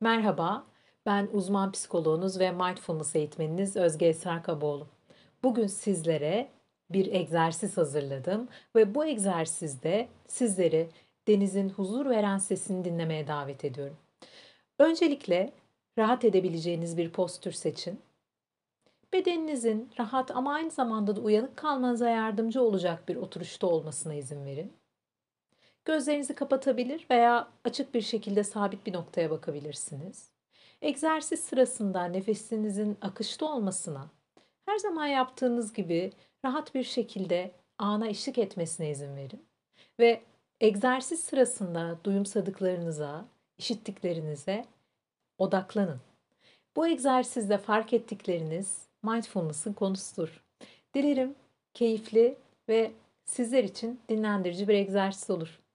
Merhaba, ben uzman psikoloğunuz ve mindfulness eğitmeniniz Özge Esra Kaboğlu. Bugün sizlere bir egzersiz hazırladım ve bu egzersizde sizleri denizin huzur veren sesini dinlemeye davet ediyorum. Öncelikle rahat edebileceğiniz bir postür seçin. Bedeninizin rahat ama aynı zamanda da uyanık kalmanıza yardımcı olacak bir oturuşta olmasına izin verin. Gözlerinizi kapatabilir veya açık bir şekilde sabit bir noktaya bakabilirsiniz. Egzersiz sırasında nefesinizin akışta olmasına, her zaman yaptığınız gibi rahat bir şekilde ana eşlik etmesine izin verin. Ve egzersiz sırasında duyumsadıklarınıza, işittiklerinize odaklanın. Bu egzersizde fark ettikleriniz mindfulness'ın konusudur. Dilerim keyifli ve sizler için dinlendirici bir egzersiz olur.